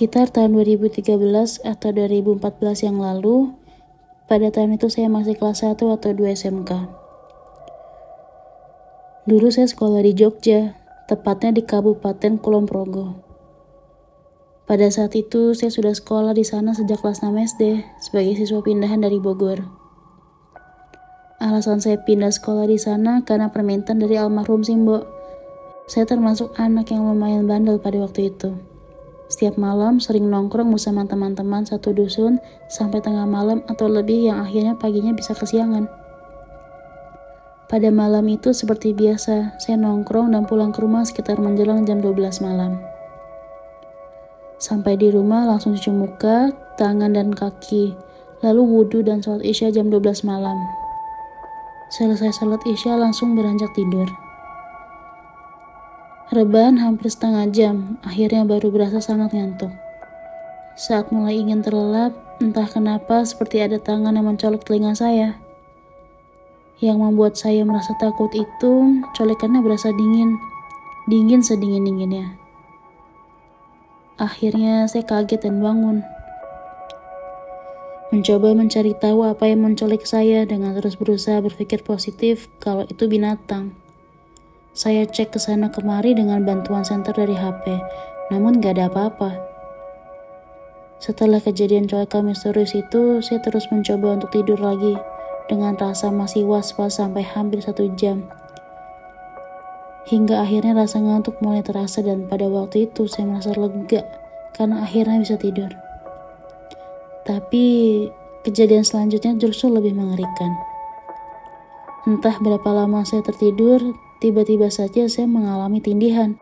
Sekitar tahun 2013 atau 2014 yang lalu, pada tahun itu saya masih kelas 1 atau 2 SMK. Dulu saya sekolah di Jogja, tepatnya di Kabupaten Kulon Progo. Pada saat itu, saya sudah sekolah di sana sejak kelas 6 SD sebagai siswa pindahan dari Bogor. Alasan saya pindah sekolah di sana karena permintaan dari almarhum Simbo. Saya termasuk anak yang lumayan bandel pada waktu itu. Setiap malam sering nongkrong bersama teman-teman satu dusun sampai tengah malam atau lebih yang akhirnya paginya bisa kesiangan. Pada malam itu seperti biasa, saya nongkrong dan pulang ke rumah sekitar menjelang jam 12 malam. Sampai di rumah langsung cuci muka, tangan dan kaki, lalu wudhu dan sholat isya jam 12 malam. Selesai sholat isya langsung beranjak tidur. Rebahan hampir setengah jam, akhirnya baru berasa sangat ngantuk. Saat mulai ingin terlelap, entah kenapa seperti ada tangan yang mencolok telinga saya. Yang membuat saya merasa takut itu, colekannya berasa dingin, dingin sedingin-dinginnya. Akhirnya saya kaget dan bangun. Mencoba mencari tahu apa yang menculik saya dengan terus berusaha berpikir positif kalau itu binatang. Saya cek ke sana kemari dengan bantuan senter dari HP, namun gak ada apa-apa. Setelah kejadian colekan misterius itu, saya terus mencoba untuk tidur lagi dengan rasa masih was-was sampai hampir satu jam Hingga akhirnya rasa ngantuk mulai terasa dan pada waktu itu saya merasa lega karena akhirnya bisa tidur. Tapi kejadian selanjutnya justru lebih mengerikan. Entah berapa lama saya tertidur, tiba-tiba saja saya mengalami tindihan.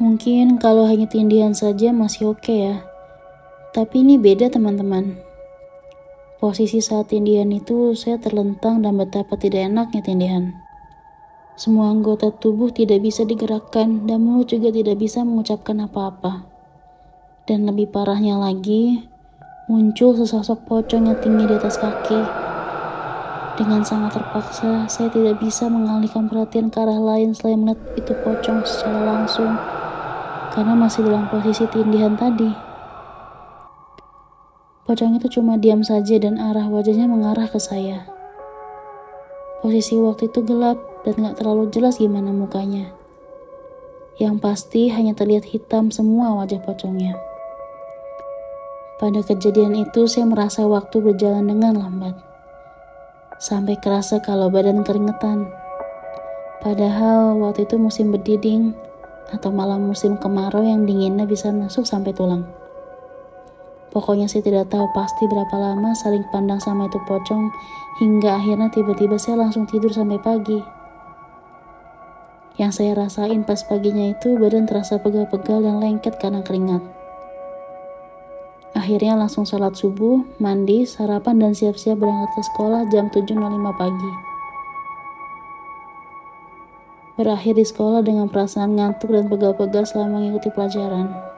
Mungkin kalau hanya tindihan saja masih oke okay ya. Tapi ini beda teman-teman. Posisi saat tindihan itu saya terlentang dan betapa tidak enaknya tindihan. Semua anggota tubuh tidak bisa digerakkan dan mulut juga tidak bisa mengucapkan apa-apa. Dan lebih parahnya lagi, muncul sesosok pocong yang tinggi di atas kaki. Dengan sangat terpaksa, saya tidak bisa mengalihkan perhatian ke arah lain selain melihat itu pocong secara langsung, karena masih dalam posisi tindihan tadi. Pocong itu cuma diam saja dan arah wajahnya mengarah ke saya. Posisi waktu itu gelap dan gak terlalu jelas gimana mukanya. Yang pasti hanya terlihat hitam semua wajah pocongnya. Pada kejadian itu saya merasa waktu berjalan dengan lambat. Sampai kerasa kalau badan keringetan. Padahal waktu itu musim berdiding atau malam musim kemarau yang dinginnya bisa masuk sampai tulang. Pokoknya saya tidak tahu pasti berapa lama saling pandang sama itu pocong hingga akhirnya tiba-tiba saya langsung tidur sampai pagi. Yang saya rasain pas paginya itu badan terasa pegal-pegal dan lengket karena keringat. Akhirnya langsung sholat subuh, mandi, sarapan, dan siap-siap berangkat ke sekolah jam 7.05 pagi. Berakhir di sekolah dengan perasaan ngantuk dan pegal-pegal selama mengikuti pelajaran.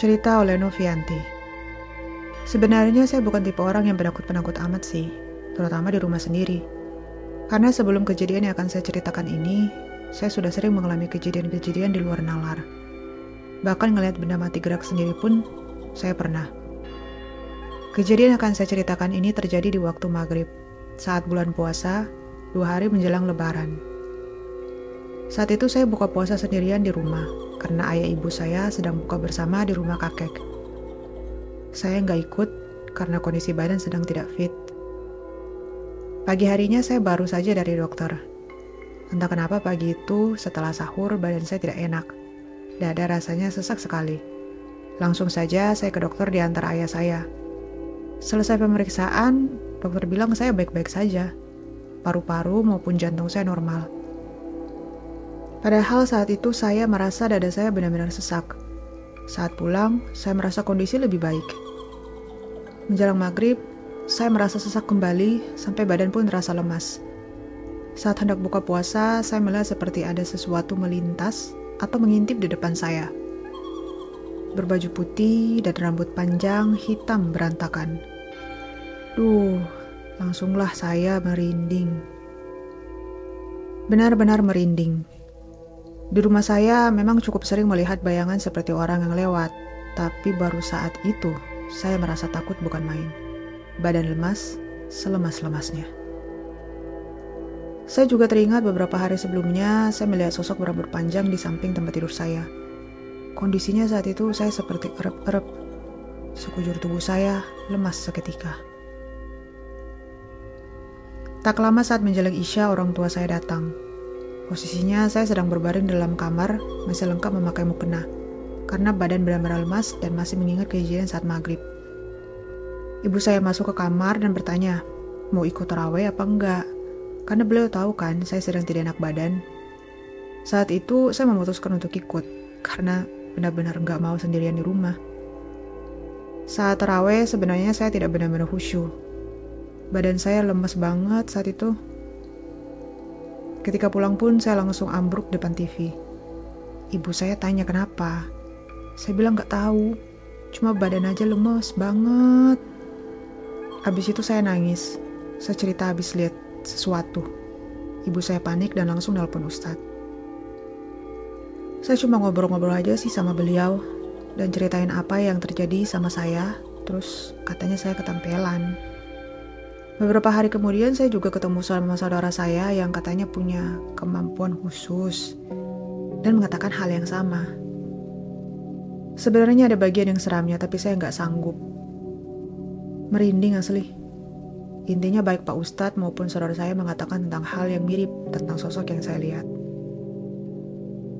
Cerita oleh Novianti. Sebenarnya saya bukan tipe orang yang penakut-penakut amat sih, terutama di rumah sendiri. Karena sebelum kejadian yang akan saya ceritakan ini, saya sudah sering mengalami kejadian-kejadian di luar nalar. Bahkan ngelihat benda mati gerak sendiri pun, saya pernah. Kejadian yang akan saya ceritakan ini terjadi di waktu maghrib, saat bulan puasa, dua hari menjelang lebaran. Saat itu saya buka puasa sendirian di rumah, karena ayah ibu saya sedang buka bersama di rumah kakek. Saya nggak ikut karena kondisi badan sedang tidak fit. Pagi harinya saya baru saja dari dokter. Entah kenapa pagi itu setelah sahur badan saya tidak enak. Dada rasanya sesak sekali. Langsung saja saya ke dokter di antar ayah saya. Selesai pemeriksaan, dokter bilang saya baik-baik saja. Paru-paru maupun jantung saya normal. Padahal saat itu saya merasa dada saya benar-benar sesak. Saat pulang, saya merasa kondisi lebih baik. Menjelang maghrib, saya merasa sesak kembali sampai badan pun terasa lemas. Saat hendak buka puasa, saya melihat seperti ada sesuatu melintas atau mengintip di depan saya. Berbaju putih dan rambut panjang hitam berantakan. Duh, langsunglah saya merinding. Benar-benar merinding. Di rumah saya memang cukup sering melihat bayangan seperti orang yang lewat, tapi baru saat itu saya merasa takut bukan main. Badan lemas, selemas-lemasnya. Saya juga teringat beberapa hari sebelumnya saya melihat sosok berambut panjang di samping tempat tidur saya. Kondisinya saat itu saya seperti erep-erep. Sekujur tubuh saya lemas seketika. Tak lama saat menjelang Isya, orang tua saya datang. Posisinya saya sedang berbaring dalam kamar, masih lengkap memakai mukena, karena badan benar-benar lemas dan masih mengingat kejadian saat maghrib. Ibu saya masuk ke kamar dan bertanya, mau ikut terawih apa enggak? Karena beliau tahu kan saya sedang tidak enak badan. Saat itu saya memutuskan untuk ikut, karena benar-benar enggak mau sendirian di rumah. Saat terawih sebenarnya saya tidak benar-benar khusyuk. Badan saya lemas banget saat itu Ketika pulang pun saya langsung ambruk depan TV. Ibu saya tanya kenapa. Saya bilang gak tahu, cuma badan aja lemes banget. Habis itu saya nangis. Saya cerita habis lihat sesuatu. Ibu saya panik dan langsung nelpon Ustadz. Saya cuma ngobrol-ngobrol aja sih sama beliau dan ceritain apa yang terjadi sama saya. Terus katanya saya ketempelan. Beberapa hari kemudian saya juga ketemu sama saudara saya yang katanya punya kemampuan khusus dan mengatakan hal yang sama. Sebenarnya ada bagian yang seramnya tapi saya nggak sanggup. Merinding asli. Intinya baik Pak Ustadz maupun saudara saya mengatakan tentang hal yang mirip tentang sosok yang saya lihat.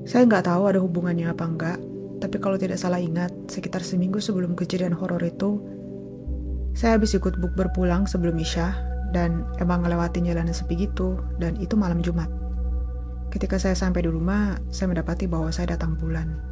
Saya nggak tahu ada hubungannya apa enggak, tapi kalau tidak salah ingat, sekitar seminggu sebelum kejadian horor itu, saya habis ikut buk berpulang sebelum Isya dan emang ngelewatin jalan sepi gitu dan itu malam Jumat. Ketika saya sampai di rumah, saya mendapati bahwa saya datang bulan.